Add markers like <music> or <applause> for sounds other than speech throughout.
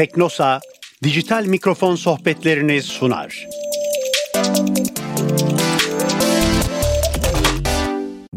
Teknosa dijital mikrofon sohbetlerini sunar.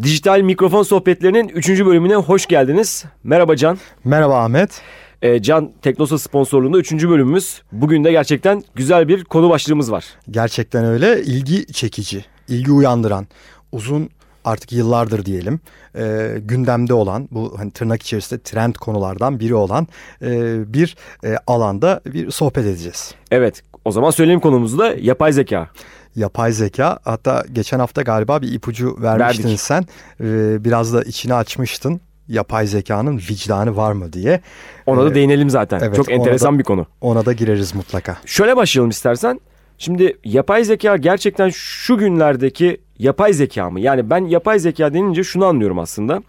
Dijital mikrofon sohbetlerinin 3. bölümüne hoş geldiniz. Merhaba Can. Merhaba Ahmet. Ee, Can Teknosa sponsorluğunda 3. bölümümüz. Bugün de gerçekten güzel bir konu başlığımız var. Gerçekten öyle ilgi çekici, ilgi uyandıran, uzun artık yıllardır diyelim e, gündemde olan bu hani tırnak içerisinde trend konulardan biri olan e, bir e, alanda bir sohbet edeceğiz. Evet o zaman söyleyeyim konumuzu da yapay zeka. Yapay zeka hatta geçen hafta galiba bir ipucu vermiştin Verdik. sen e, biraz da içini açmıştın yapay zekanın vicdanı var mı diye Ona da Ee, değinelim zaten. evet, Çok enteresan da- bir konu. ona da gireriz mutlaka. Şöyle başlayalım istersen. Şimdi yapay zeka gerçekten şu günlerdeki yapay zeka mı? Yani ben yapay zeka denince şunu anlıyorum aslında.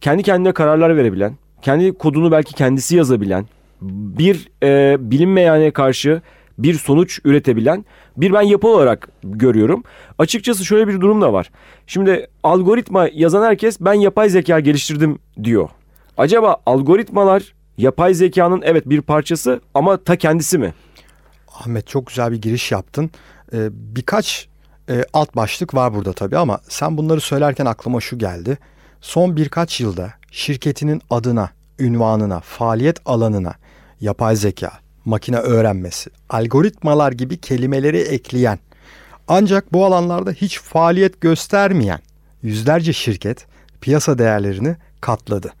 Kendi kendine kararlar verebilen, kendi kodunu belki kendisi yazabilen, bir e, bilinmeyene karşı bir sonuç üretebilen bir ben yapı olarak görüyorum. Açıkçası şöyle bir durum da var. Şimdi algoritma yazan herkes ben yapay zeka geliştirdim diyor. Acaba algoritmalar yapay zekanın evet bir parçası ama ta kendisi mi? Ahmet çok güzel bir giriş yaptın. Ee, birkaç e, alt başlık var burada tabii ama sen bunları söylerken aklıma şu geldi. Son birkaç yılda şirketinin adına, ünvanına, faaliyet alanına yapay zeka, makine öğrenmesi, algoritmalar gibi kelimeleri ekleyen ancak bu alanlarda hiç faaliyet göstermeyen yüzlerce şirket piyasa değerlerini katladı.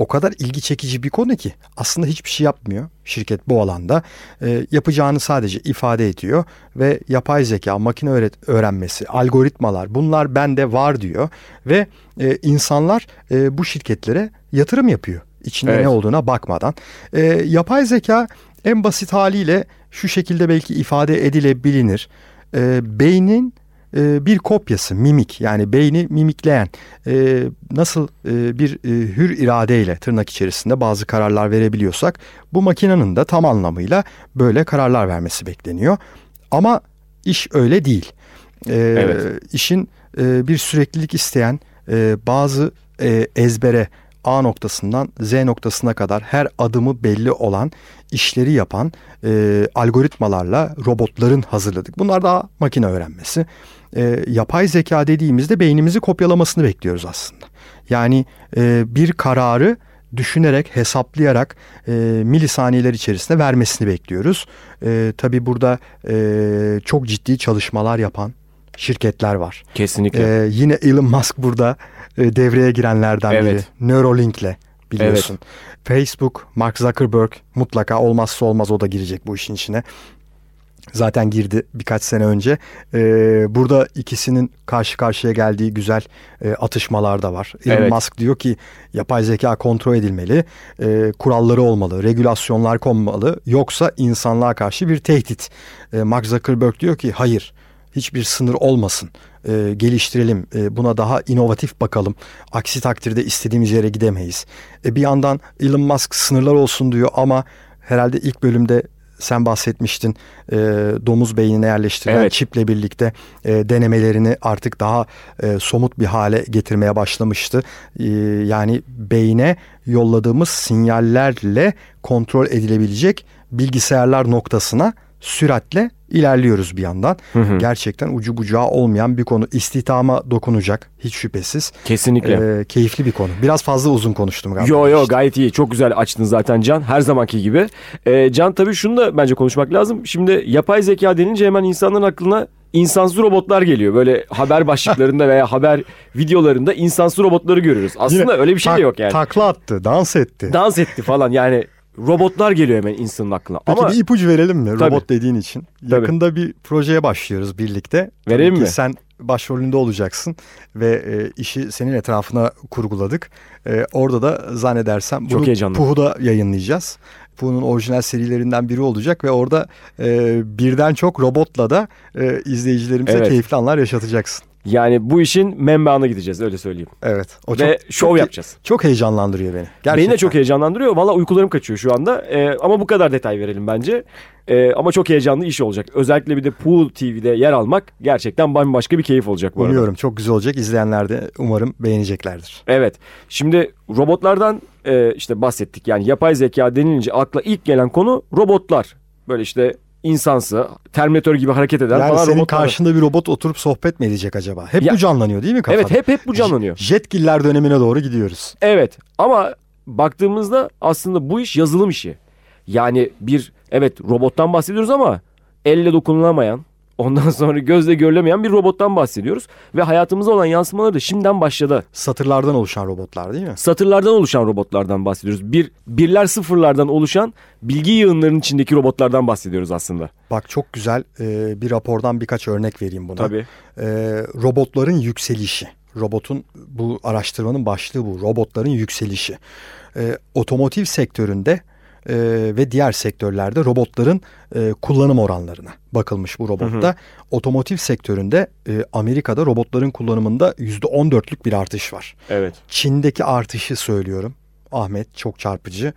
O kadar ilgi çekici bir konu ki aslında hiçbir şey yapmıyor şirket bu alanda. Ee, yapacağını sadece ifade ediyor ve yapay zeka, makine öğret- öğrenmesi, algoritmalar bunlar bende var diyor ve e, insanlar e, bu şirketlere yatırım yapıyor. İçinde Evet. ne olduğuna bakmadan. E, yapay zeka en basit haliyle şu şekilde belki ifade edilebilir. E, beynin e, bir kopyası, mimik yani beyni mimikleyen e, nasıl e, bir e, hür iradeyle tırnak içerisinde bazı kararlar verebiliyorsak bu makinenin de tam anlamıyla böyle kararlar vermesi bekleniyor. Ama iş öyle değil. E, Evet. İşin e, bir süreklilik isteyen e, bazı e, ezbere A noktasından Z noktasına kadar her adımı belli olan işleri yapan e, algoritmalarla robotların hazırladık. Bunlar daha makine öğrenmesi. E, yapay zeka dediğimizde beynimizi kopyalamasını bekliyoruz aslında. Yani e, bir kararı düşünerek, hesaplayarak e, milisaniyeler içerisinde vermesini bekliyoruz. E, tabii burada e, çok ciddi çalışmalar yapan şirketler var. Kesinlikle. Ee, yine Elon Musk burada e, devreye girenlerden biri. Evet. Neuralink'le biliyorsun. Facebook, Mark Zuckerberg mutlaka olmazsa olmaz o da girecek bu işin içine. Zaten girdi birkaç sene önce. Ee, burada ikisinin karşı karşıya geldiği güzel e, atışmalar da var. Elon Evet. Musk diyor ki yapay zeka kontrol edilmeli, e, kuralları olmalı, regülasyonlar konmalı. Yoksa insanlığa karşı bir tehdit. E, Mark Zuckerberg diyor ki hayır hiçbir sınır olmasın. E, geliştirelim, e, buna daha inovatif bakalım. Aksi takdirde istediğimiz yere gidemeyiz. E, bir yandan Elon Musk sınırlar olsun diyor ama herhalde ilk bölümde sen bahsetmiştin e, domuz beynine yerleştirilen Evet. çiple birlikte e, denemelerini artık daha e, somut bir hale getirmeye başlamıştı. E, yani beyne yolladığımız sinyallerle kontrol edilebilecek bilgisayarlar noktasına süratle ilerliyoruz bir yandan. Gerçekten ucu bucağı olmayan bir konu. İstihdama dokunacak hiç şüphesiz. Kesinlikle. E, keyifli bir konu. Biraz fazla uzun konuştum galiba. Yo yo gayet iyi. Çok güzel açtın zaten Can. Her zamanki gibi. Ee, Can tabii şunu da bence konuşmak lazım. Şimdi yapay zeka denince hemen insanların aklına insansız robotlar geliyor. Böyle haber başlıklarında veya <laughs> haber videolarında insansız robotları görüyoruz. Aslında Yine öyle bir şey de yok yani. Takla attı, dans etti. Dans etti falan yani robotlar geliyor hemen insanın aklına. Peki Ama bir ipucu verelim mi Tabii. robot dediğin için? Tabii. Yakında bir projeye başlıyoruz birlikte. Verelim mi? Sen başrolünde olacaksın ve e, işi senin etrafına kurguladık. E, orada da zannedersem Çok bunu heyecanlıyım. Puhu'da yayınlayacağız. Puhu'nun orijinal serilerinden biri olacak ve orada e, birden çok robotla da e, izleyicilerimize Evet. keyifli anlar yaşatacaksın. Yani bu işin menbaına gideceğiz öyle söyleyeyim. Evet. O Ve şov çok, yapacağız. Çok heyecanlandırıyor beni. Gerçekten. Beni de çok heyecanlandırıyor. Valla uykularım kaçıyor şu anda. Ee, ama bu kadar detay verelim bence. Ee, ama çok heyecanlı iş olacak. Özellikle bir de Pool TV'de yer almak gerçekten bambaşka bir keyif olacak bu arada. Umuyorum çok güzel olacak. İzleyenler de umarım beğeneceklerdir. Evet. Şimdi robotlardan e, işte bahsettik. Yani yapay zeka denilince akla ilk gelen konu robotlar. Böyle işte insansı, Terminator gibi hareket eden Yani falan senin robotlar. karşında bir robot oturup sohbet mi edecek acaba? Hep Ya- bu canlanıyor değil mi kafada? Evet hep hep bu canlanıyor. Jetgiller dönemine doğru gidiyoruz. Evet ama baktığımızda aslında bu iş yazılım işi. Yani bir evet robottan bahsediyoruz ama elle dokunulamayan ondan <laughs> sonra gözle görülemeyen bir robottan bahsediyoruz. Ve hayatımıza olan yansımaları da şimdiden başladı. Satırlardan oluşan robotlar değil mi? Satırlardan oluşan robotlardan bahsediyoruz. Bir birler sıfırlardan oluşan bilgi yığınlarının içindeki robotlardan bahsediyoruz aslında. Bak çok güzel e, bir rapordan birkaç örnek vereyim buna. Tabii. E, robotların yükselişi. Robotun bu araştırmanın başlığı bu. Robotların yükselişi. E, otomotiv sektöründe e, ve diğer sektörlerde robotların e, kullanım oranlarına bakılmış bu robotta. Otomotiv sektöründe e, Amerika'da robotların kullanımında %14'lük bir artış var. Evet. Çin'deki artışı söylüyorum. Ahmet çok çarpıcı.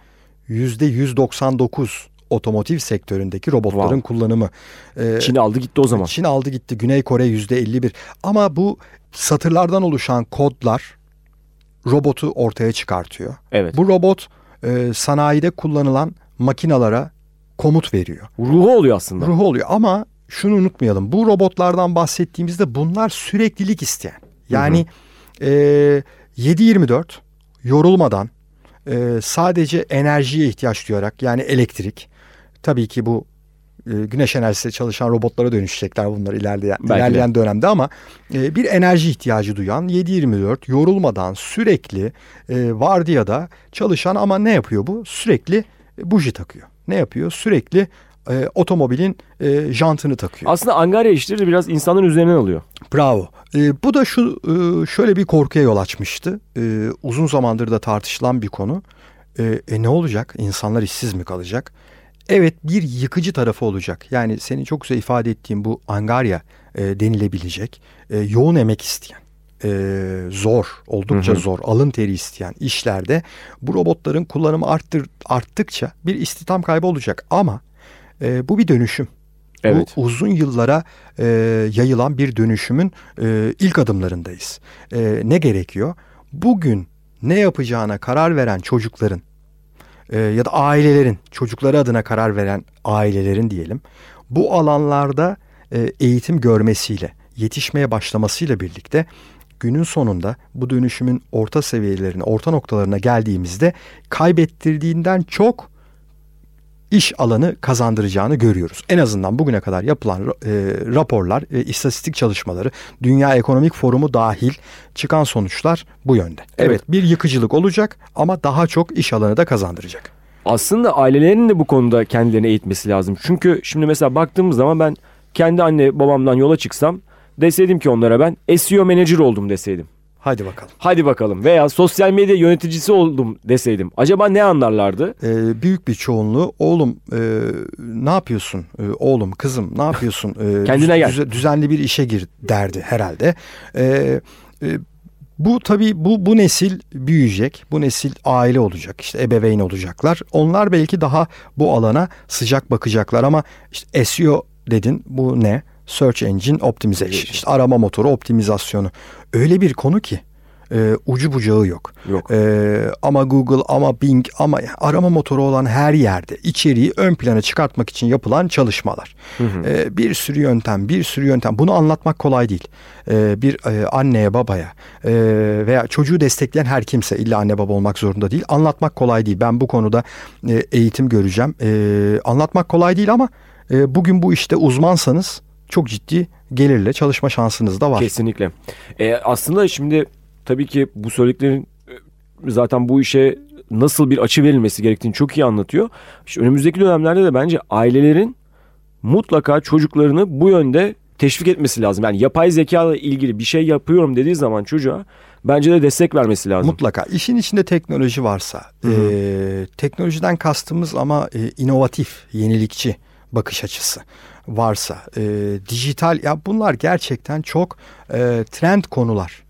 %199 otomotiv sektöründeki robotların Wow. kullanımı. Ee, Çin aldı gitti o zaman. Çin aldı gitti. Güney Kore %51. Ama bu satırlardan oluşan kodlar robotu ortaya çıkartıyor. Evet. Bu robot e, sanayide kullanılan makinalara komut veriyor. Ruhu oluyor aslında. Ruhu oluyor ama şunu unutmayalım. Bu robotlardan bahsettiğimizde bunlar süreklilik isteyen. Yani e, 7-24 yorulmadan e, sadece enerjiye ihtiyaç duyarak yani elektrik. Tabii ki bu güneş enerjisiyle çalışan robotlara dönüşecekler bunlar ilerleyen, Belki de. ilerleyen dönemde ama e, bir enerji ihtiyacı duyan 7-24 yorulmadan sürekli e, vardiyada çalışan ama ne yapıyor bu? Sürekli buji takıyor. Ne yapıyor? Sürekli e, otomobilin e, jantını takıyor. Aslında angarya işleri de biraz insanların üzerinden alıyor. Bravo. E, bu da şu e, şöyle bir korkuya yol açmıştı. E, uzun zamandır da tartışılan bir konu. E, e, ne olacak? İnsanlar işsiz mi kalacak? Evet bir yıkıcı tarafı olacak. Yani senin çok güzel ifade ettiğin bu angarya e, denilebilecek e, yoğun emek isteyen e, zor oldukça Hı hı. zor alın teri isteyen işlerde bu robotların kullanımı arttır, arttıkça bir istihdam kaybı olacak ama e, bu bir dönüşüm. Evet. Bu uzun yıllara e, yayılan bir dönüşümün e, ilk adımlarındayız. E, ne gerekiyor? Bugün ne yapacağına karar veren çocukların e, ya da ailelerin, çocukları adına karar veren ailelerin diyelim, bu alanlarda e, eğitim görmesiyle, yetişmeye başlamasıyla birlikte günün sonunda bu dönüşümün orta seviyelerine, orta noktalarına geldiğimizde kaybettirdiğinden çok iş alanı kazandıracağını görüyoruz. En azından bugüne kadar yapılan e, raporlar, e, istatistik çalışmaları, Dünya Ekonomik Forumu dahil çıkan sonuçlar bu yönde. Evet. Evet. bir yıkıcılık olacak ama daha çok iş alanı da kazandıracak. Aslında ailelerin de bu konuda kendilerini eğitmesi lazım. Çünkü şimdi mesela baktığımız zaman ben kendi anne babamdan yola çıksam deseydim ki onlara ben SEO manager oldum deseydim. Hadi bakalım. Hadi bakalım veya sosyal medya yöneticisi oldum deseydim. Acaba ne anlarlardı? Ee, büyük bir çoğunluğu oğlum e, ne yapıyorsun E, oğlum kızım ne yapıyorsun E, <laughs> Kendine gel. düze- düzenli bir işe gir derdi herhalde. E, e, bu tabii bu bu nesil büyüyecek. Bu nesil aile olacak. işte ebeveyn olacaklar. Onlar belki daha bu alana sıcak bakacaklar ama işte SEO dedin bu ne? Search Engine Optimization. İşte arama motoru optimizasyonu. Öyle bir konu ki e, ucu bucağı yok. Yok. Ee, ama Google ama Bing ama arama motoru olan her yerde içeriği ön plana çıkartmak için yapılan çalışmalar. Ee, bir sürü yöntem, bir sürü yöntem. Bunu anlatmak kolay değil. Ee, bir e, anneye, babaya e, veya çocuğu destekleyen her kimse illa anne baba olmak zorunda değil. Anlatmak kolay değil. Ben bu konuda e, eğitim göreceğim. E, anlatmak kolay değil ama e, bugün bu işte uzmansanız çok ciddi gelirle çalışma şansınız da var. Kesinlikle. E, aslında şimdi tabii ki bu söylediklerin e, zaten bu işe nasıl bir açı verilmesi gerektiğini çok iyi anlatıyor. İşte önümüzdeki dönemlerde de bence ailelerin mutlaka çocuklarını bu yönde teşvik etmesi lazım. Yani yapay zeka ile ilgili bir şey yapıyorum dediği zaman çocuğa bence de destek vermesi lazım. Mutlaka. İşin içinde teknoloji varsa, e, teknolojiden kastımız ama e, inovatif, yenilikçi bakış açısı. Varsa, e, dijital ya bunlar gerçekten çok e, trend konular.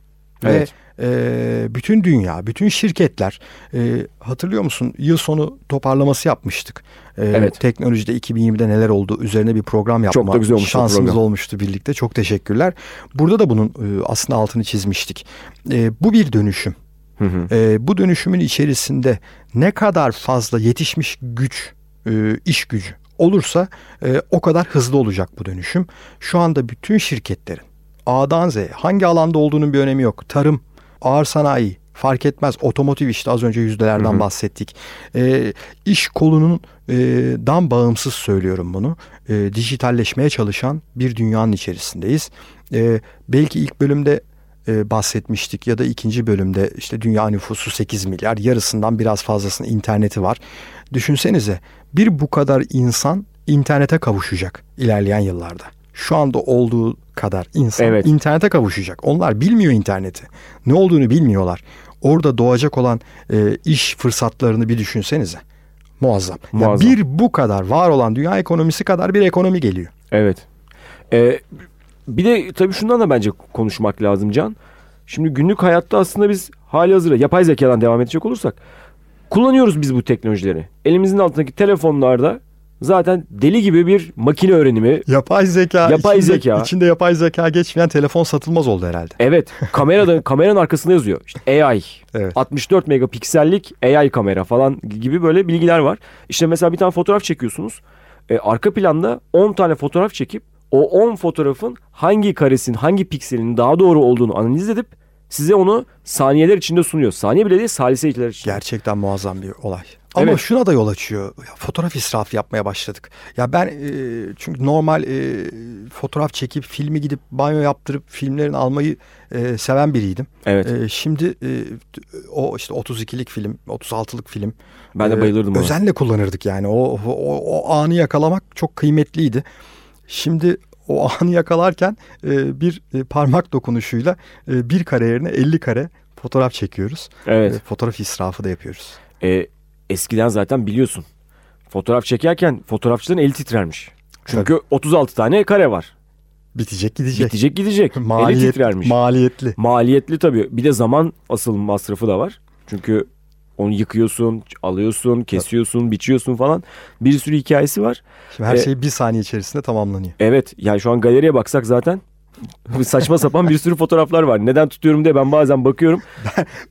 Evet. Ve e, bütün dünya, bütün şirketler e, hatırlıyor musun? Yıl sonu toparlaması yapmıştık. E, Evet. Teknolojide 2020'de neler oldu üzerine bir program yapma Çok da güzel olmuş o şansımız program. olmuştu birlikte. Çok teşekkürler. Burada da bunun e, aslında altını çizmiştik. E, bu bir dönüşüm. Hı hı. E, bu dönüşümün içerisinde ne kadar fazla yetişmiş güç, e, iş gücü olursa e, o kadar hızlı olacak bu dönüşüm. Şu anda bütün şirketlerin A'dan Z'ye hangi alanda olduğunun bir önemi yok. Tarım, ağır sanayi fark etmez. Otomotiv işte az önce yüzdelerden Hı hı. bahsettik. E, iş kolunun e, dan bağımsız söylüyorum bunu. E, dijitalleşmeye çalışan bir dünyanın içerisindeyiz. E, belki ilk bölümde e, bahsetmiştik ya da ikinci bölümde işte dünya nüfusu 8 milyar yarısından biraz fazlasının interneti var. Düşünsenize bir bu kadar insan internete kavuşacak ilerleyen yıllarda. Şu anda olduğu kadar insan Evet. internete kavuşacak. Onlar bilmiyor interneti. Ne olduğunu bilmiyorlar. Orada doğacak olan e, iş fırsatlarını bir düşünsenize. Muazzam. Ya Muazzam. bir bu kadar var olan dünya ekonomisi kadar bir ekonomi geliyor. Evet. Ee, bir de tabii şundan da bence konuşmak lazım Can. Şimdi günlük hayatta aslında biz hali hazırda yapay zekadan devam edecek olursak kullanıyoruz biz bu teknolojileri. Elimizin altındaki telefonlarda zaten deli gibi bir makine öğrenimi. Yapay zeka, Yapay içinde, zeka. içinde yapay zeka geçmeyen telefon satılmaz oldu herhalde. Evet kamerada <laughs> kameranın arkasında yazıyor. İşte AI. Evet. 64 megapiksellik AI kamera falan gibi böyle bilgiler var. İşte mesela bir tane fotoğraf çekiyorsunuz. E, arka planda 10 tane fotoğraf çekip o 10 fotoğrafın hangi karesin hangi pikselin daha doğru olduğunu analiz edip size onu saniyeler içinde sunuyor. Saniye bile değil saliseler için. Gerçekten muazzam bir olay. Ama Evet. şuna da yol açıyor. Ya, fotoğraf israfı yapmaya başladık. Ya ben e, çünkü normal e, fotoğraf çekip filmi gidip banyo yaptırıp filmlerini almayı e, seven biriydim. Evet. E, şimdi e, o işte 32'lik film, 36'lık film. ben de e, bayılırdım ona. Özenle kullanırdık yani. O, o, o anı yakalamak çok kıymetliydi. Şimdi o anı yakalarken e, bir e, parmak dokunuşuyla e, bir kare yerine 50 kare fotoğraf çekiyoruz. Evet. E, fotoğraf israfı da yapıyoruz. E, eskiden zaten biliyorsun. Fotoğraf çekerken fotoğrafçıların eli titrermiş. Çünkü 36 tane kare var. Bitecek gidecek. Gidecek gidecek. eli Maliyet, titrermiş. maliyetli. Maliyetli tabii. Bir de zaman asıl masrafı da var. Çünkü onu yıkıyorsun, alıyorsun, kesiyorsun, biçiyorsun falan. Bir sürü hikayesi var. Şimdi her E, şey bir saniye içerisinde tamamlanıyor. Evet yani şu an galeriye baksak zaten saçma sapan bir sürü fotoğraflar var. Neden tutuyorum diye ben bazen bakıyorum.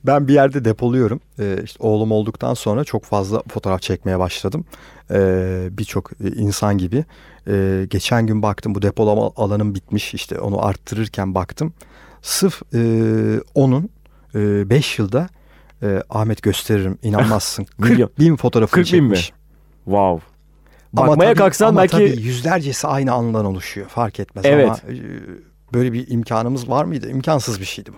Ben bir yerde depoluyorum. Ee, işte oğlum olduktan sonra çok fazla fotoğraf çekmeye başladım. Ee, Birçok e, insan gibi. Ee, geçen gün baktım bu depolama alanım bitmiş. İşte onu arttırırken baktım. Sırf e, onun 5 yılda e, Ahmet gösteririm inanmazsın. <laughs> 40 Milyon. bin fotoğrafını 40 bin mi? çekmiş. Wow. Ama Bakmaya tabii- kalksan ama belki tabii yüzlercesi aynı andan oluşuyor fark etmez Evet. ama e, böyle bir imkanımız var mıydı? İmkansız bir şeydi bu.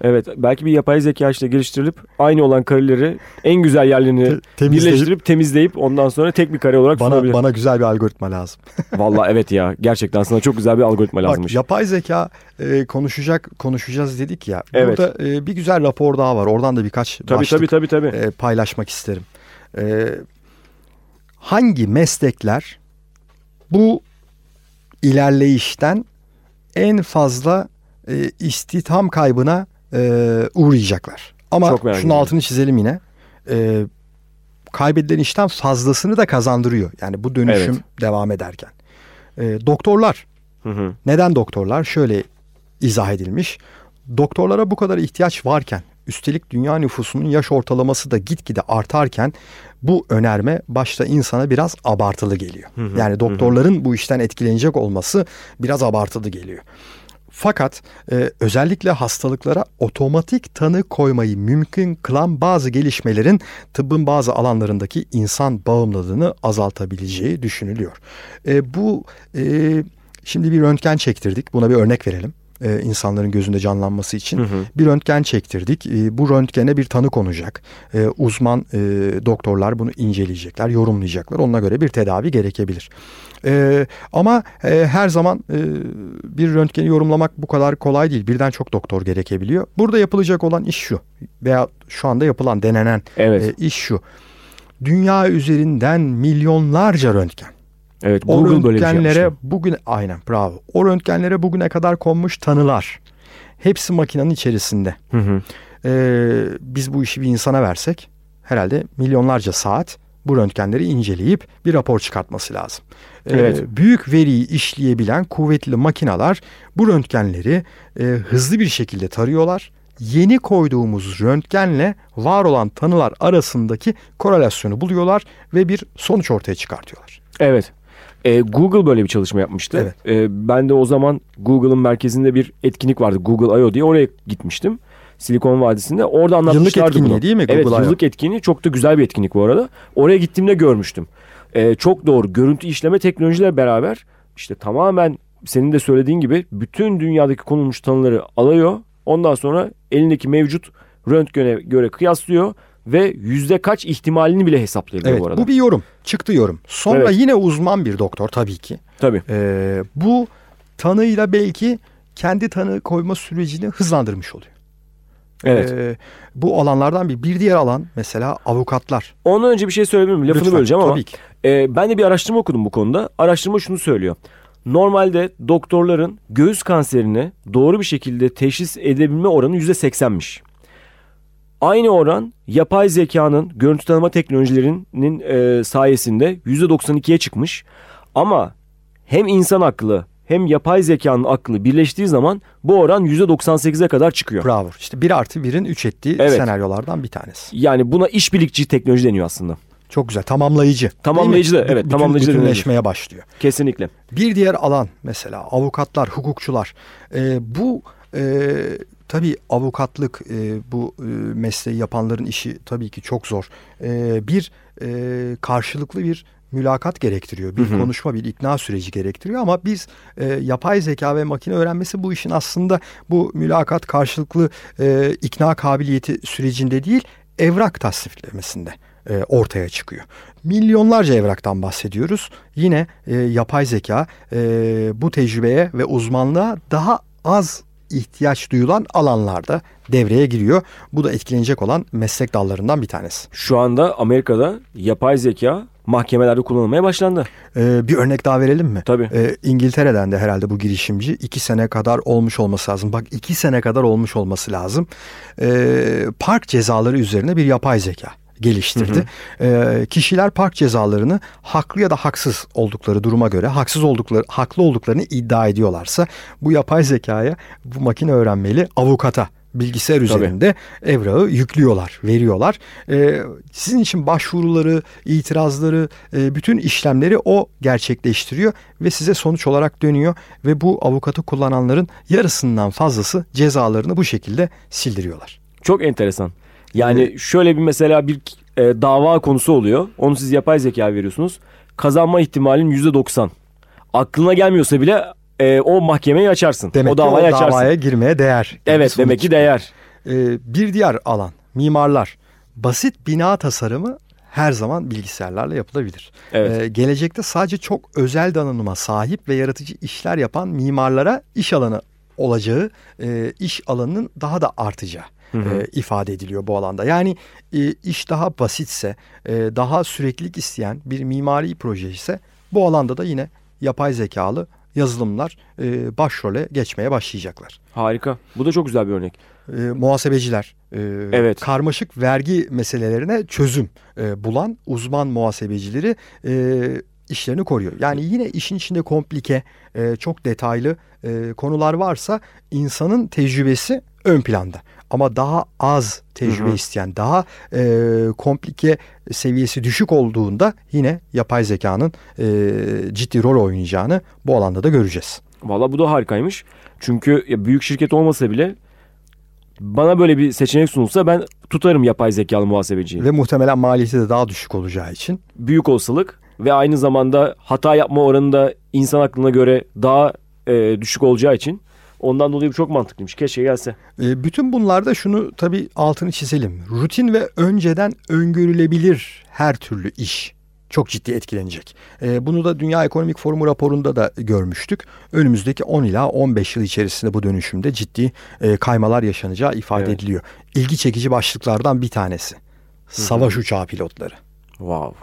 Evet belki bir yapay zeka işte geliştirilip aynı olan kareleri en güzel yerlerini Te- birleştirip temizleyip ondan sonra tek bir kare olarak Bana sunabilir. bana güzel bir algoritma lazım. <laughs> Vallahi evet ya gerçekten sana çok güzel bir algoritma Bak lazımmış. yapay zeka e, konuşacak konuşacağız dedik ya. Evet. Burada e, bir güzel rapor daha var. Oradan da birkaç tabii başlık tabii tabii tabii. e, paylaşmak isterim. E, hangi meslekler bu ilerleyişten en fazla e, istihdam kaybına e, uğrayacaklar? Ama Çok şunun ediyorum. altını çizelim yine. E, kaybedilen işten fazlasını da kazandırıyor. Yani bu dönüşüm Evet. devam ederken. E, doktorlar Hı hı. neden doktorlar? Şöyle izah edilmiş. Doktorlara bu kadar ihtiyaç varken, üstelik dünya nüfusunun yaş ortalaması da gitgide artarken bu önerme başta insana biraz abartılı geliyor. Hı hı, Yani doktorların bu işten etkilenecek olması biraz abartılı geliyor. Fakat e, özellikle hastalıklara otomatik tanı koymayı mümkün kılan bazı gelişmelerin tıbbın bazı alanlarındaki insan bağımlılığını azaltabileceği düşünülüyor. E, bu e, şimdi bir röntgen çektirdik. Buna bir örnek verelim. E, insanların gözünde canlanması için Hı hı. bir röntgen çektirdik. E, bu röntgene bir tanı konacak. E, uzman e, doktorlar bunu inceleyecekler, yorumlayacaklar. Onuna göre bir tedavi gerekebilir. E, ama e, her zaman e, bir röntgeni yorumlamak bu kadar kolay değil. Birden çok doktor gerekebiliyor. Burada yapılacak olan iş şu veya şu anda yapılan denenen Evet. e, iş şu. Dünya üzerinden milyonlarca röntgen Evet O böyle şey röntgenlere yapmıştı. bugün aynen bravo. O röntgenlere bugüne kadar konmuş tanılar. Hepsi makinenin içerisinde. Hı hı. Ee, biz bu işi bir insana versek herhalde milyonlarca saat bu röntgenleri inceleyip bir rapor çıkartması lazım. Ee, Evet. Büyük veriyi işleyebilen kuvvetli makineler bu röntgenleri e, hızlı bir şekilde tarıyorlar. Yeni koyduğumuz röntgenle var olan tanılar arasındaki korelasyonu buluyorlar ve bir sonuç ortaya çıkartıyorlar. Evet. Ee, Google böyle bir çalışma yapmıştı. Evet. Ee, ben de o zaman Google'ın merkezinde bir etkinlik vardı. Google I.O. diye oraya gitmiştim. Silikon Vadisi'nde. Orada anlatmışlardı etkinliği bunu. değil mi Evet Google I.O.? yıllık etkinliği. Çok da güzel bir etkinlik bu arada. Oraya gittiğimde görmüştüm. Ee, çok doğru. Görüntü işleme teknolojiyle beraber işte tamamen senin de söylediğin gibi bütün dünyadaki konulmuş tanıları alıyor. Ondan sonra elindeki mevcut röntgene göre kıyaslıyor ve yüzde kaç ihtimalini bile hesaplayabiliyor Evet bu arada. bu bir yorum. Çıktı yorum. Sonra Evet. yine uzman bir doktor tabii ki. Tabii. Ee, bu tanıyla belki kendi tanı koyma sürecini hızlandırmış oluyor. Evet. Ee, bu alanlardan bir. Bir diğer alan mesela avukatlar. Ondan önce bir şey söyleyebilir miyim? Lafını Lütfen, böleceğim ama Tabii ki. e, ben de bir araştırma okudum bu konuda. Araştırma şunu söylüyor. Normalde doktorların göğüs kanserini doğru bir şekilde teşhis edebilme oranı %80'miş. Aynı oran yapay zekanın görüntü tanıma teknolojilerinin e, sayesinde %92'ye çıkmış. Ama hem insan aklı hem yapay zekanın aklı birleştiği zaman bu oran %98'e kadar çıkıyor. Bravo. İşte bir artı birin üç ettiği Evet. senaryolardan bir tanesi. Yani buna işbirlikçi teknoloji deniyor aslında. Çok güzel. Tamamlayıcı. Tamamlayıcı da, evet, Bütün- tamamlayıcı Bütünleşmeye başlıyor. Kesinlikle. Bir diğer alan mesela avukatlar, hukukçular. Ee, bu e, tabii avukatlık e, bu e, mesleği yapanların işi tabii ki çok zor. E, bir e, karşılıklı bir mülakat gerektiriyor. Bir Hı hı. konuşma, bir ikna süreci gerektiriyor ama biz e, yapay zeka ve makine öğrenmesi bu işin aslında bu mülakat karşılıklı e, ikna kabiliyeti sürecinde değil, evrak tasniflemesinde e, ortaya çıkıyor. Milyonlarca evraktan bahsediyoruz. Yine e, yapay zeka e, bu tecrübeye ve uzmanlığa daha az ihtiyaç duyulan alanlarda devreye giriyor. Bu da etkilenecek olan meslek dallarından bir tanesi. Şu anda Amerika'da yapay zeka mahkemelerde kullanılmaya başlandı. E, bir örnek daha verelim mi? Tabii. E, İngiltere'den de herhalde bu girişimci iki sene kadar olmuş olması lazım. Bak iki sene kadar olmuş olması lazım. E, park cezaları üzerine bir yapay zeka geliştirdi. E, kişiler park cezalarını haklı ya da haksız oldukları duruma göre haksız oldukları haklı olduklarını iddia ediyorlarsa bu yapay zekaya bu makine öğrenmeli avukata bilgisayar üzerinde evrağı yüklüyorlar, veriyorlar. E, sizin için başvuruları, itirazları, e, bütün işlemleri o gerçekleştiriyor ve size sonuç olarak dönüyor ve bu avukatı kullananların yarısından fazlası cezalarını bu şekilde sildiriyorlar. Çok enteresan. Yani şöyle bir mesela bir e, dava konusu oluyor. Onu siz yapay zeka veriyorsunuz. Kazanma ihtimalin %90. Aklına gelmiyorsa bile e, o mahkemeyi açarsın. Demek o ki o davayı açarsın. davaya girmeye değer. Evet Sonuç. demek ki değer. E, bir diğer alan mimarlar. Basit bina tasarımı her zaman bilgisayarlarla yapılabilir. Evet. Ee, gelecekte sadece çok özel donanıma sahip ve yaratıcı işler yapan mimarlara iş alanı olacağı, e, iş alanının daha da artacağı Hı hı. e, ifade ediliyor bu alanda. Yani e, iş daha basitse, e, daha süreklilik isteyen bir mimari proje ise bu alanda da yine yapay zekalı yazılımlar e, başrole geçmeye başlayacaklar. Harika. Bu da çok güzel bir örnek. E, muhasebeciler, e, Evet. karmaşık vergi meselelerine çözüm e, bulan uzman muhasebecileri e, işlerini koruyor. Yani yine işin içinde komplike, e, çok detaylı e, konular varsa insanın tecrübesi ön planda. Ama daha az tecrübe Hı hı. isteyen, daha e, komplike seviyesi düşük olduğunda yine yapay zekanın e, ciddi rol oynayacağını bu alanda da göreceğiz. Valla bu da harikaymış. Çünkü büyük şirket olmasa bile bana böyle bir seçenek sunulsa ben tutarım yapay zekalı muhasebeciyi. Ve muhtemelen maliyeti de daha düşük olacağı için Büyük olasılık ve aynı zamanda hata yapma oranı da insan aklına göre daha e, düşük olacağı için ondan dolayı bu çok mantıklıymış. Keşke gelse. E, Bütün bunlarda şunu tabii altını çizelim. Rutin ve önceden öngörülebilir her türlü iş çok ciddi etkilenecek. E, Bunu da Dünya Ekonomik Forumu raporunda da görmüştük. Önümüzdeki 10 ila 15 yıl içerisinde bu dönüşümde ciddi e, kaymalar yaşanacağı ifade Evet. ediliyor. İlgi çekici başlıklardan bir tanesi. Savaş uçağı pilotları. Wow.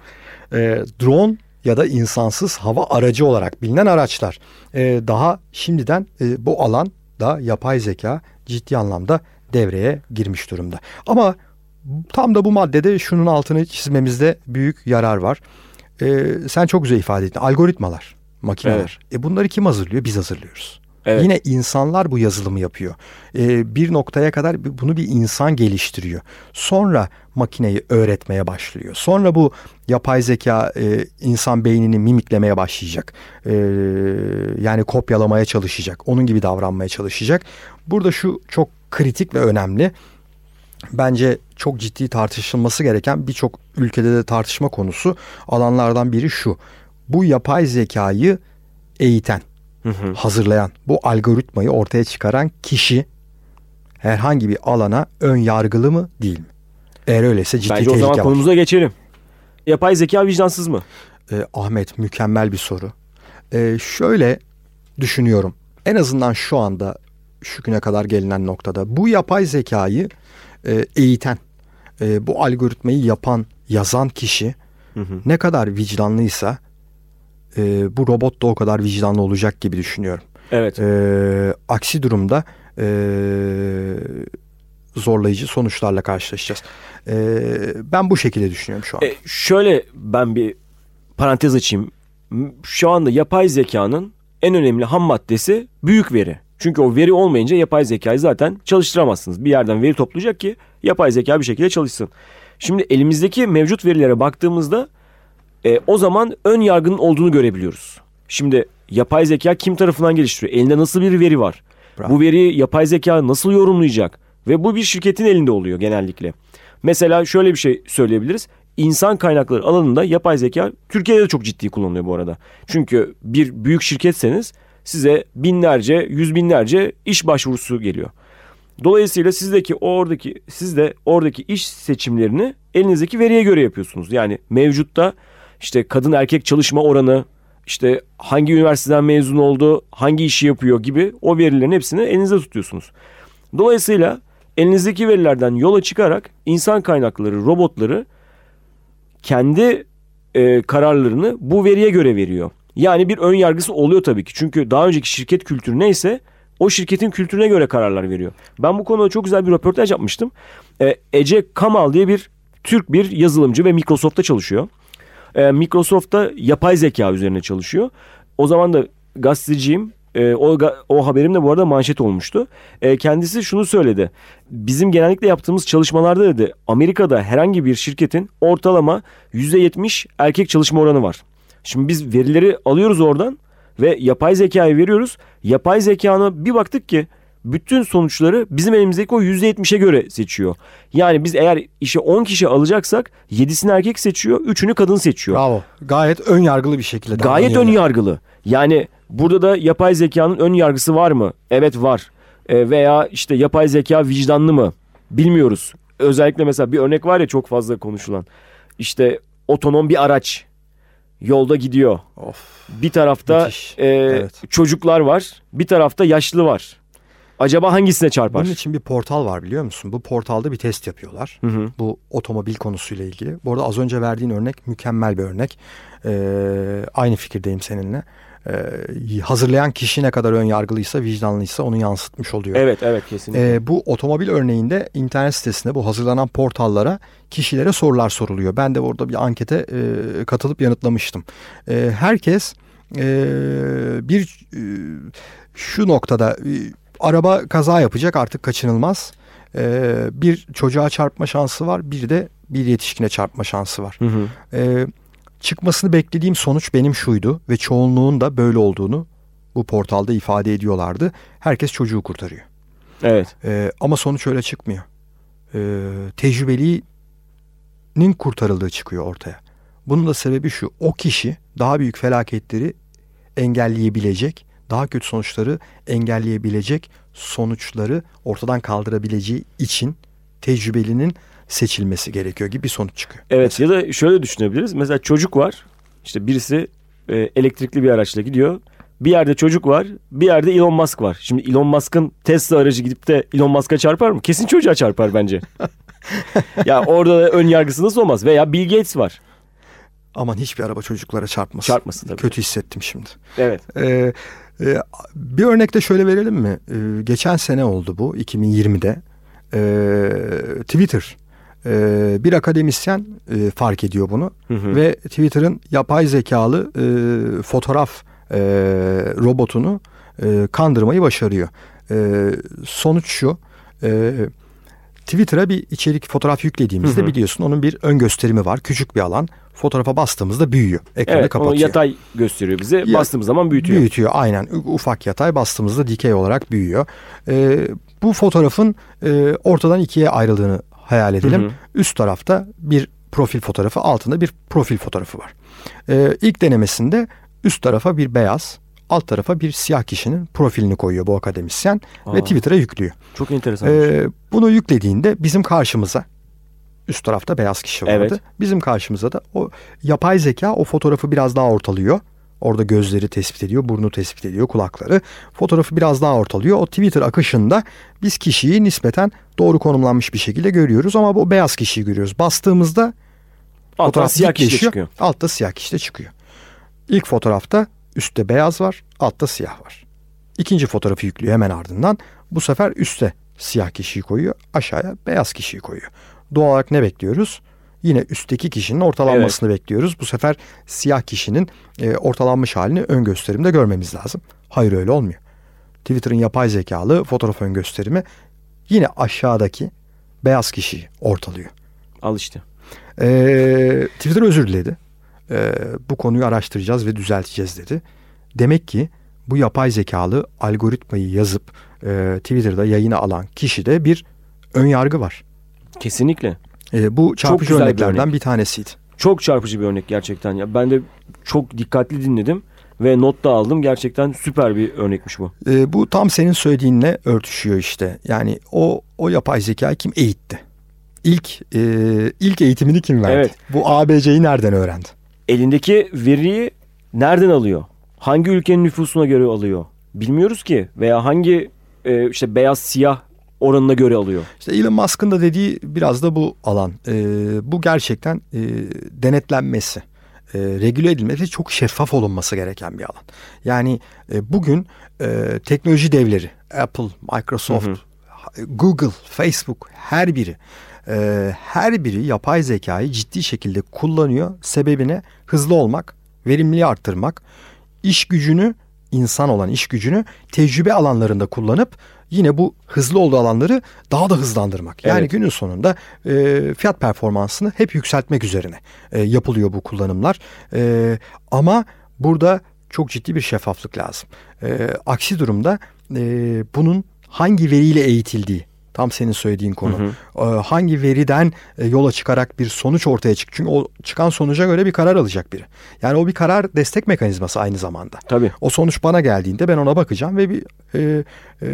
E, drone ya da insansız hava aracı olarak bilinen araçlar. Ee, daha şimdiden e, bu alan da yapay zeka ciddi anlamda devreye girmiş durumda. Ama tam da bu maddede şunun altını çizmemizde büyük yarar var. Ee, sen çok güzel ifade ettin. Algoritmalar, makineler. E bunları kim hazırlıyor? Biz hazırlıyoruz. Evet. Yine insanlar bu yazılımı yapıyor. Ee, bir noktaya kadar bunu bir insan geliştiriyor. Sonra makineyi öğretmeye başlıyor. Sonra bu yapay zeka e, insan beynini mimiklemeye başlayacak. Ee, yani kopyalamaya çalışacak. Onun gibi davranmaya çalışacak. Burada şu çok kritik ve önemli. Bence çok ciddi tartışılması gereken birçok ülkede de tartışma konusu alanlardan biri şu. Bu yapay zekayı eğiten, hazırlayan, bu algoritmayı ortaya çıkaran kişi herhangi bir alana ön yargılı mı değil mi? Eğer öyleyse ciddi Bence o tehlike zaman var. konumuza geçelim. Yapay zeka vicdansız mı? Ee, Ahmet mükemmel bir soru. Ee, şöyle düşünüyorum. En azından şu anda şu güne kadar gelinen noktada bu yapay zekayı e, eğiten, e, bu algoritmayı yapan, yazan kişi ne kadar vicdanlıysa e, bu robot da o kadar vicdanlı olacak gibi düşünüyorum. Evet. E, aksi durumda e, zorlayıcı sonuçlarla karşılaşacağız. E, ben bu şekilde düşünüyorum şu an. E, şöyle ben bir parantez açayım. Şu anda yapay zekanın en önemli ham maddesi büyük veri. Çünkü o veri olmayınca yapay zekayı zaten çalıştıramazsınız. Bir yerden veri toplayacak ki yapay zeka bir şekilde çalışsın. Şimdi elimizdeki mevcut verilere baktığımızda e, o zaman ön yargının olduğunu görebiliyoruz. Şimdi yapay zeka kim tarafından geliştiriyor? Elinde nasıl bir veri var? Bravo. Bu veriyi yapay zeka nasıl yorumlayacak? Ve bu bir şirketin elinde oluyor genellikle. Mesela şöyle bir şey söyleyebiliriz. İnsan kaynakları alanında yapay zeka Türkiye'de de çok ciddi kullanılıyor bu arada. Çünkü bir büyük şirketseniz size binlerce, yüz binlerce iş başvurusu geliyor. Dolayısıyla sizdeki oradaki siz de oradaki iş seçimlerini elinizdeki veriye göre yapıyorsunuz. Yani mevcutta işte kadın erkek çalışma oranı, işte hangi üniversiteden mezun oldu, hangi işi yapıyor gibi o verilerin hepsini elinizde tutuyorsunuz. Dolayısıyla elinizdeki verilerden yola çıkarak insan kaynakları, robotları kendi e, kararlarını bu veriye göre veriyor. Yani bir ön yargısı oluyor tabii ki. Çünkü daha önceki şirket kültürü neyse o şirketin kültürüne göre kararlar veriyor. Ben bu konuda çok güzel bir röportaj yapmıştım. E, Ece Kamal diye bir Türk bir yazılımcı ve Microsoft'ta çalışıyor. E, Microsoft'ta yapay zeka üzerine çalışıyor. O zaman da gazeteciyim. E, o, o haberim de bu arada manşet olmuştu. E, kendisi şunu söyledi. Bizim genellikle yaptığımız çalışmalarda dedi Amerika'da herhangi bir şirketin ortalama %70 erkek çalışma oranı var. Şimdi biz verileri alıyoruz oradan ve yapay zekayı veriyoruz. Yapay zekana bir baktık ki bütün sonuçları bizim elimizdeki o %70'e göre seçiyor. Yani biz eğer işe 10 kişi alacaksak 7'sini erkek seçiyor, 3'ünü kadın seçiyor. Bravo. Gayet ön yargılı bir şekilde Gayet ön yargılı. Yani burada da yapay zekanın ön yargısı var mı? Evet var. E, veya işte yapay zeka vicdanlı mı? Bilmiyoruz. Özellikle mesela bir örnek var ya çok fazla konuşulan. İşte otonom bir araç yolda gidiyor. Of. Bir tarafta Müthiş. e, Evet. çocuklar var, bir tarafta yaşlı var. Acaba hangisine çarpar? Bunun için bir portal var biliyor musun? Bu portalda bir test yapıyorlar. Hı hı. Bu otomobil konusuyla ilgili. Bu arada az önce verdiğin örnek mükemmel bir örnek. Ee, aynı fikirdeyim seninle. Ee, hazırlayan kişi ne kadar ön yargılıysa, vicdanlıysa onu yansıtmış oluyor. Evet, evet kesinlikle. Ee, bu otomobil örneğinde internet sitesinde bu hazırlanan portallara kişilere sorular soruluyor. Ben de orada bir ankete e, katılıp yanıtlamıştım. E, herkes e, bir e, şu noktada e, araba kaza yapacak artık kaçınılmaz. E, bir çocuğa çarpma şansı var bir de bir yetişkine çarpma şansı var. Hı hı. E, çıkmasını beklediğim sonuç benim şuydu ve çoğunluğun da böyle olduğunu bu portalda ifade ediyorlardı. Herkes çocuğu kurtarıyor. Evet. Ee, ama sonuç öyle çıkmıyor. Ee, tecrübelinin kurtarıldığı çıkıyor ortaya. Bunun da sebebi şu. O kişi daha büyük felaketleri engelleyebilecek, daha kötü sonuçları engelleyebilecek sonuçları ortadan kaldırabileceği için tecrübelinin seçilmesi gerekiyor gibi bir sonuç çıkıyor. Evet ya da şöyle düşünebiliriz. Mesela çocuk var. İşte birisi e, elektrikli bir araçla gidiyor. Bir yerde çocuk var, bir yerde Elon Musk var. Şimdi Elon Musk'ın Tesla aracı gidip de Elon Musk'a çarpar mı? Kesin çocuğa çarpar bence. <laughs> ya orada da ön yargısı nasıl olmaz? Veya Bill Gates var. Aman hiçbir araba çocuklara çarpmasın. Çarpmasın tabii. Kötü hissettim şimdi. Evet. Ee, e, bir örnek de şöyle verelim mi? Ee, geçen sene oldu bu 2020'de. Ee, Twitter bir akademisyen e, fark ediyor bunu Hı hı. ve Twitter'ın yapay zekalı e, fotoğraf e, robotunu e, kandırmayı başarıyor. E, sonuç şu. E, Twitter'a bir içerik fotoğraf yüklediğimizde Hı hı. biliyorsun onun bir ön gösterimi var. Küçük bir alan. Fotoğrafa bastığımızda büyüyor. Ekranı Evet, kapatıyor. yatay gösteriyor bize. Ya- Bastığımız zaman büyütüyor. Büyütüyor aynen. Ufak yatay bastığımızda dikey olarak büyüyor. Ee, bu fotoğrafın e, ortadan ikiye ayrıldığını hayal edelim. Hı hı. Üst tarafta bir profil fotoğrafı, altında bir profil fotoğrafı var. Ee, ilk denemesinde üst tarafa bir beyaz, alt tarafa bir siyah kişinin profilini koyuyor bu akademisyen Aa. ve Twitter'a yüklüyor. Çok enteresan. Ee, bunu yüklediğinde bizim karşımıza üst tarafta beyaz kişi vardı. Evet. Bizim karşımıza da o yapay zeka o fotoğrafı biraz daha ortalıyor. Orada gözleri tespit ediyor, burnu tespit ediyor, kulakları. Fotoğrafı biraz daha ortalıyor. O Twitter akışında biz kişiyi nispeten doğru konumlanmış bir şekilde görüyoruz ama bu beyaz kişiyi görüyoruz. Bastığımızda Alttan fotoğraf siyah kişi çıkıyor. Altta siyah kişi de çıkıyor. İlk fotoğrafta üstte beyaz var, altta siyah var. İkinci fotoğrafı yüklüyor hemen ardından. Bu sefer üste siyah kişiyi koyuyor, aşağıya beyaz kişiyi koyuyor. Doğal olarak ne bekliyoruz? Yine üstteki kişinin ortalanmasını bekliyoruz. Bu sefer siyah kişinin e, ortalanmış halini ön gösterimde görmemiz lazım. Hayır öyle olmuyor. Twitter'ın yapay zekalı fotoğraf ön gösterimi yine aşağıdaki beyaz kişiyi ortalıyor. Al işte. Ee, Twitter özür diledi. Ee, bu konuyu araştıracağız ve düzelteceğiz dedi. Demek ki bu yapay zekalı algoritmayı yazıp e, Twitter'da yayına alan kişide bir ön yargı var. Kesinlikle. Ee, bu çarpıcı güzel bir örneklerden örnek. bir tanesiydi. Çok çarpıcı bir örnek gerçekten ya. Ben de çok dikkatli dinledim ve not da aldım. Gerçekten süper bir örnekmiş bu. Ee, bu tam senin söylediğinle örtüşüyor işte. Yani o o yapay zekayı kim eğitti? İlk e, ilk eğitimini kim verdi? Evet. Bu ABC'yi nereden öğrendi? Elindeki veriyi nereden alıyor? Hangi ülkenin nüfusuna göre alıyor? Bilmiyoruz ki. Veya hangi e, işte beyaz siyah oranına göre alıyor. İşte Elon Musk'ın da dediği biraz da bu alan. Ee, bu gerçekten e, denetlenmesi, e, regüle edilmesi çok şeffaf olunması gereken bir alan. Yani e, bugün e, teknoloji devleri, Apple, Microsoft, Hı Google, Facebook her biri e, her biri yapay zekayı ciddi şekilde kullanıyor. Sebebine hızlı olmak, verimliliği arttırmak, iş gücünü insan olan iş gücünü tecrübe alanlarında kullanıp yine bu hızlı olduğu alanları daha da hızlandırmak. Yani Evet. günün sonunda e, fiyat performansını hep yükseltmek üzerine e, yapılıyor bu kullanımlar. E, ama burada çok ciddi bir şeffaflık lazım. E, aksi durumda e, bunun hangi veriyle eğitildiği tam senin söylediğin konu. Hı E, hangi veriden e, yola çıkarak bir sonuç ortaya çık. Çünkü o çıkan sonuca göre bir karar alacak biri. Yani o bir karar destek mekanizması aynı zamanda. Tabii. O sonuç bana geldiğinde ben ona bakacağım ve bir e, e,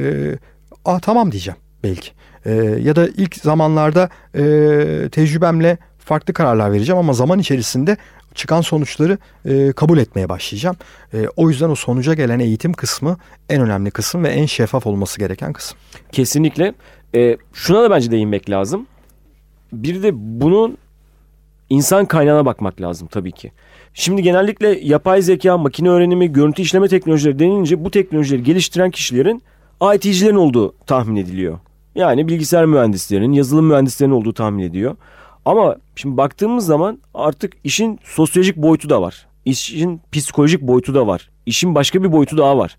ah tamam diyeceğim belki. E, ya da ilk zamanlarda e, tecrübemle farklı kararlar vereceğim ama zaman içerisinde çıkan sonuçları e, kabul etmeye başlayacağım. E, o yüzden o sonuca gelen eğitim kısmı en önemli kısım ve en şeffaf olması gereken kısım. Kesinlikle. E, şuna da bence değinmek lazım. Bir de bunun insan kaynağına bakmak lazım tabii ki. Şimdi genellikle yapay zeka, makine öğrenimi, görüntü işleme teknolojileri denilince bu teknolojileri geliştiren kişilerin IT'cilerin olduğu tahmin ediliyor. Yani bilgisayar mühendislerinin, yazılım mühendislerinin olduğu tahmin ediyor. Ama şimdi baktığımız zaman artık işin sosyolojik boyutu da var. İşin psikolojik boyutu da var. İşin başka bir boyutu daha var.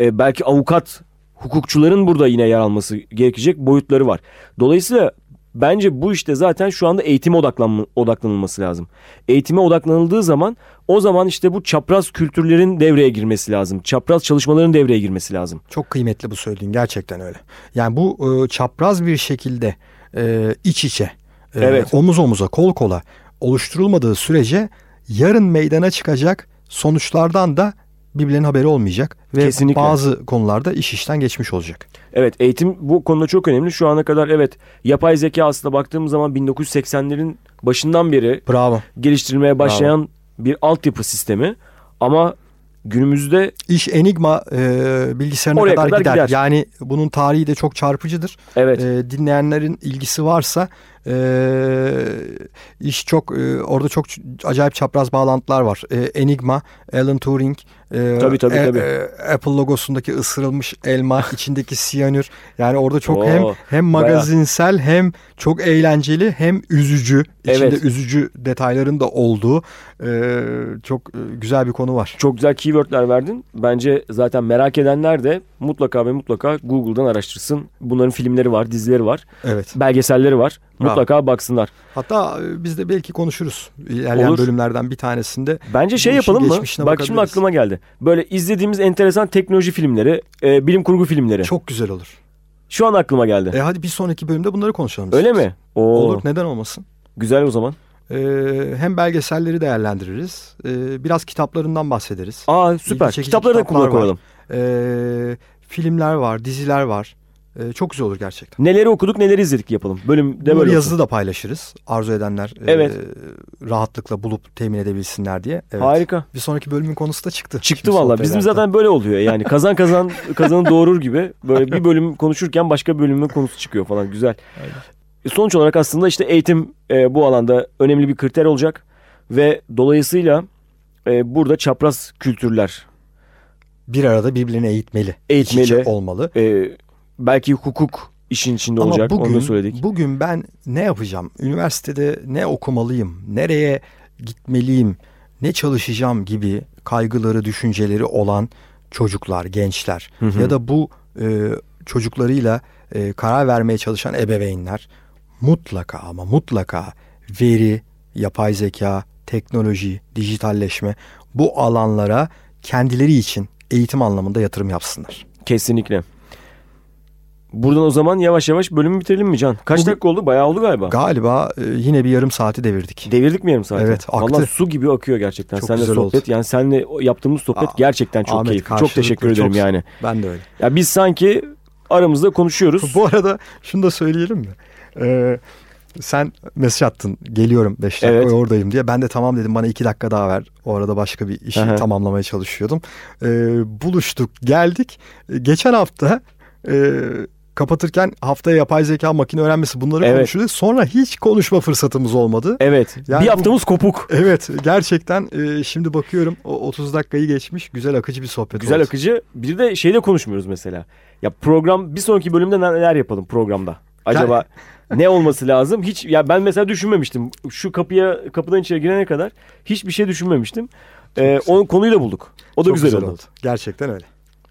E, belki avukat, hukukçuların burada yine yer alması gerekecek boyutları var. Dolayısıyla bence bu işte zaten şu anda eğitime odaklanma, odaklanılması lazım. Eğitime odaklanıldığı zaman o zaman işte bu çapraz kültürlerin devreye girmesi lazım. Çapraz çalışmaların devreye girmesi lazım. Çok kıymetli bu söylediğin gerçekten öyle. Yani bu e, çapraz bir şekilde e, iç içe, e, Evet. omuz omuza, kol kola oluşturulmadığı sürece yarın meydana çıkacak sonuçlardan da birbirlerinin haberi olmayacak ve Kesinlikle. bazı konularda iş işten geçmiş olacak. Evet eğitim bu konuda çok önemli. Şu ana kadar evet yapay zeka aslında baktığımız zaman 1980'lerin başından beri Bravo. geliştirilmeye başlayan bir altyapı sistemi. Ama günümüzde İş Enigma e, bilgisayarına Oraya kadar, kadar gider. gider. Yani bunun tarihi de çok çarpıcıdır. evet E, dinleyenlerin ilgisi varsa e, iş çok e, orada çok acayip çapraz bağlantılar var. E, Enigma, Alan Turing, e, Tabii, tabii, e- tabii. e, Apple logosundaki ısırılmış elma, <laughs> içindeki siyanür. Yani orada çok Oo, hem hem magazinsel hem çok eğlenceli hem üzücü. İçinde Evet. üzücü detayların da olduğu e, çok e, güzel bir konu var. Çok güzel keywordler verdin. Bence zaten merak edenler de mutlaka ve mutlaka Google'dan araştırsın. Bunların filmleri var, dizileri var, Evet. belgeselleri var. Bravo. Mutlaka baksınlar. Hatta e, biz de belki konuşuruz. İlerleyen Olur. bölümlerden bir tanesinde. Bence şey yapalım mı? Bak şimdi aklıma geldi. Böyle izlediğimiz enteresan teknoloji filmleri, e, bilim kurgu filmleri. Çok güzel olur. Şu an aklıma geldi. E hadi bir sonraki bölümde bunları konuşalım. Öyle mi? Oo, Olur. Neden olmasın? Güzel o zaman. E, hem belgeselleri değerlendiririz. e, biraz kitaplarından bahsederiz. Aa süper. Kitapları da koyalım. E, filmler var, diziler var. E, çok güzel olur gerçekten. Neleri okuduk, neleri izledik yapalım. Bölümde Bunları böyle yazılı da paylaşırız. Arzu edenler e, Evet. rahatlıkla bulup temin edebilsinler diye. Evet. Harika. Bir sonraki bölümün konusu da çıktı. Çıktı valla. Bizim zaten böyle oluyor yani. Kazan kazan <laughs> kazanı doğurur gibi. Böyle bir bölüm konuşurken başka bölümün konusu çıkıyor falan. Güzel. E, Sonuç olarak aslında işte eğitim e, bu alanda önemli bir kriter olacak. Ve dolayısıyla e, burada çapraz kültürler bir arada birbirini eğitmeli. Eğitmeli. Olmalı. e, belki hukuk işin içinde olacak. Ama Onu da bugün, söyledik. bugün ben ne yapacağım? Üniversitede ne okumalıyım? Nereye gitmeliyim? Ne çalışacağım gibi kaygıları, düşünceleri olan çocuklar, gençler Hı hı. ya da bu e, çocuklarıyla e, karar vermeye çalışan ebeveynler mutlaka ama mutlaka veri, yapay zeka, teknoloji, dijitalleşme bu alanlara kendileri için eğitim anlamında yatırım yapsınlar. Kesinlikle. Buradan o zaman yavaş yavaş bölümü bitirelim mi Can? Kaç Bugün- dakika oldu? Bayağı oldu galiba. Galiba e, yine bir yarım saati devirdik. Devirdik mi yarım saati? Evet, aktı. Vallahi su gibi akıyor gerçekten. Çok seninle güzel sohbet oldu. yani seninle o yaptığımız sohbet Aa, gerçekten çok Ahmet, keyifli. Çok teşekkür ederim çok- yani. Ben de öyle. Ya biz sanki aramızda konuşuyoruz. Bu arada şunu da söyleyelim mi? Ee, sen mesaj attın geliyorum 5 dakika Evet. oradayım diye. Ben de tamam dedim bana 2 dakika daha ver. O arada başka bir işi Aha. tamamlamaya çalışıyordum. Ee, buluştuk geldik. Ee, Geçen hafta e, kapatırken haftaya yapay zeka makine öğrenmesi bunları Evet. konuşuyorduk. Sonra hiç konuşma fırsatımız olmadı. Evet. Yani bir bu- haftamız kopuk. Evet gerçekten e, şimdi bakıyorum o 30 dakikayı geçmiş güzel akıcı bir sohbet Güzel oldu. akıcı. Bir de şeyde konuşmuyoruz mesela. Ya program bir sonraki bölümde neler yapalım programda? Acaba <laughs> ne olması lazım? Hiç ya ben mesela düşünmemiştim. Şu kapıya kapıdan içeri girene kadar hiçbir şey düşünmemiştim. Ee, güzel. o konuyu da bulduk. O da Çok güzel, oldu. Gerçekten öyle.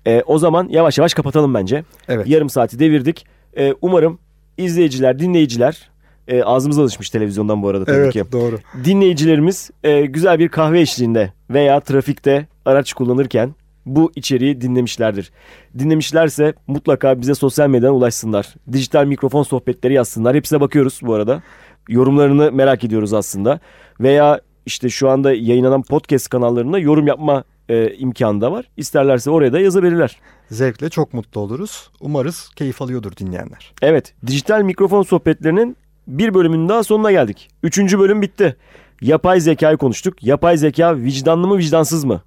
Ee, o zaman yavaş yavaş kapatalım bence. Evet. Yarım saati devirdik. Ee, umarım izleyiciler, dinleyiciler e, ağzımız alışmış televizyondan bu arada tabii Evet ki. doğru. Dinleyicilerimiz e, güzel bir kahve eşliğinde veya trafikte araç kullanırken bu içeriği dinlemişlerdir. Dinlemişlerse mutlaka bize sosyal medyadan ulaşsınlar. Dijital mikrofon sohbetleri yazsınlar. Hepsine bakıyoruz bu arada. Yorumlarını merak ediyoruz aslında. Veya işte şu anda yayınlanan podcast kanallarında yorum yapma e, imkanı da var. İsterlerse oraya da yazabilirler. Zevkle çok mutlu oluruz. Umarız keyif alıyordur dinleyenler. Evet, dijital mikrofon sohbetlerinin bir bölümünün daha sonuna geldik. Üçüncü bölüm bitti. Yapay zekayı konuştuk. Yapay zeka vicdanlı mı vicdansız mı?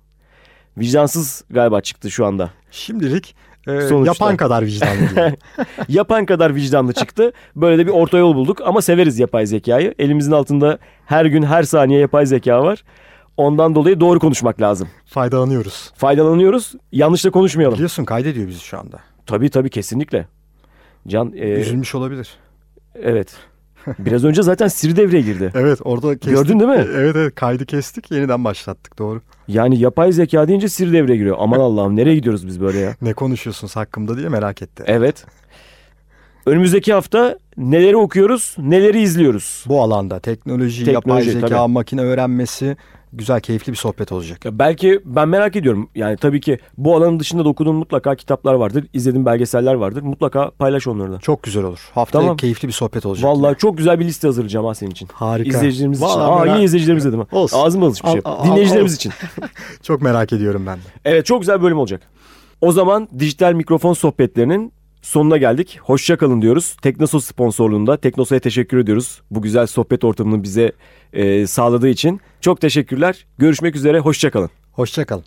Vicdansız galiba çıktı şu anda. Şimdilik e, Sonuçta. yapan kadar vicdanlı. <laughs> Yapan kadar vicdanlı çıktı. Böyle de bir orta yol bulduk ama severiz yapay zekayı. Elimizin altında her gün her saniye yapay zeka var. Ondan dolayı doğru konuşmak lazım. Faydalanıyoruz. Faydalanıyoruz. Yanlış da konuşmayalım. Biliyorsun kaydediyor bizi şu anda. Tabii tabii kesinlikle. Can e, Üzülmüş olabilir. evet. Biraz önce zaten Siri devreye girdi. <laughs> Evet orada kestik. Gördün değil mi? Evet evet kaydı kestik yeniden başlattık doğru. Yani yapay zeka deyince Siri devreye giriyor. Aman Allah'ım nereye gidiyoruz biz böyle ya? Ne konuşuyorsunuz hakkımda diye merak etti. Evet. Önümüzdeki hafta neleri okuyoruz, neleri izliyoruz? Bu alanda teknoloji, Teknoloji, yapay zeka, tabii. makine öğrenmesi güzel keyifli bir sohbet olacak. Ya belki ben merak ediyorum. Yani tabii ki bu alanın dışında da okuduğun mutlaka kitaplar vardır. izlediğin belgeseller vardır. Mutlaka paylaş onları da. Çok güzel olur. Haftaya Tamam. keyifli bir sohbet olacak. Vallahi çok güzel bir liste hazırlayacağım ha senin için. Harika. İzleyicilerimiz için. Vallahi Aa merak- yine izleyicilerimiz dedim. Olsun. Ağzım alışmış Al- hep. al- Dinleyicilerimiz al. için. <laughs> Çok merak ediyorum ben de. Evet çok güzel bir bölüm olacak. O zaman dijital mikrofon sohbetlerinin sonuna geldik. Hoşça kalın diyoruz. Teknosos sponsorluğunda Teknosa'ya teşekkür ediyoruz. Bu güzel sohbet ortamını bize e, sağladığı için. Çok teşekkürler. Görüşmek üzere. Hoşça kalın. Hoşçakalın.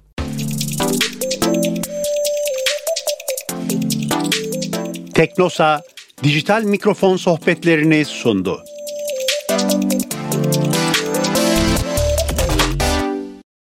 Teknosa dijital mikrofon sohbetlerini sundu.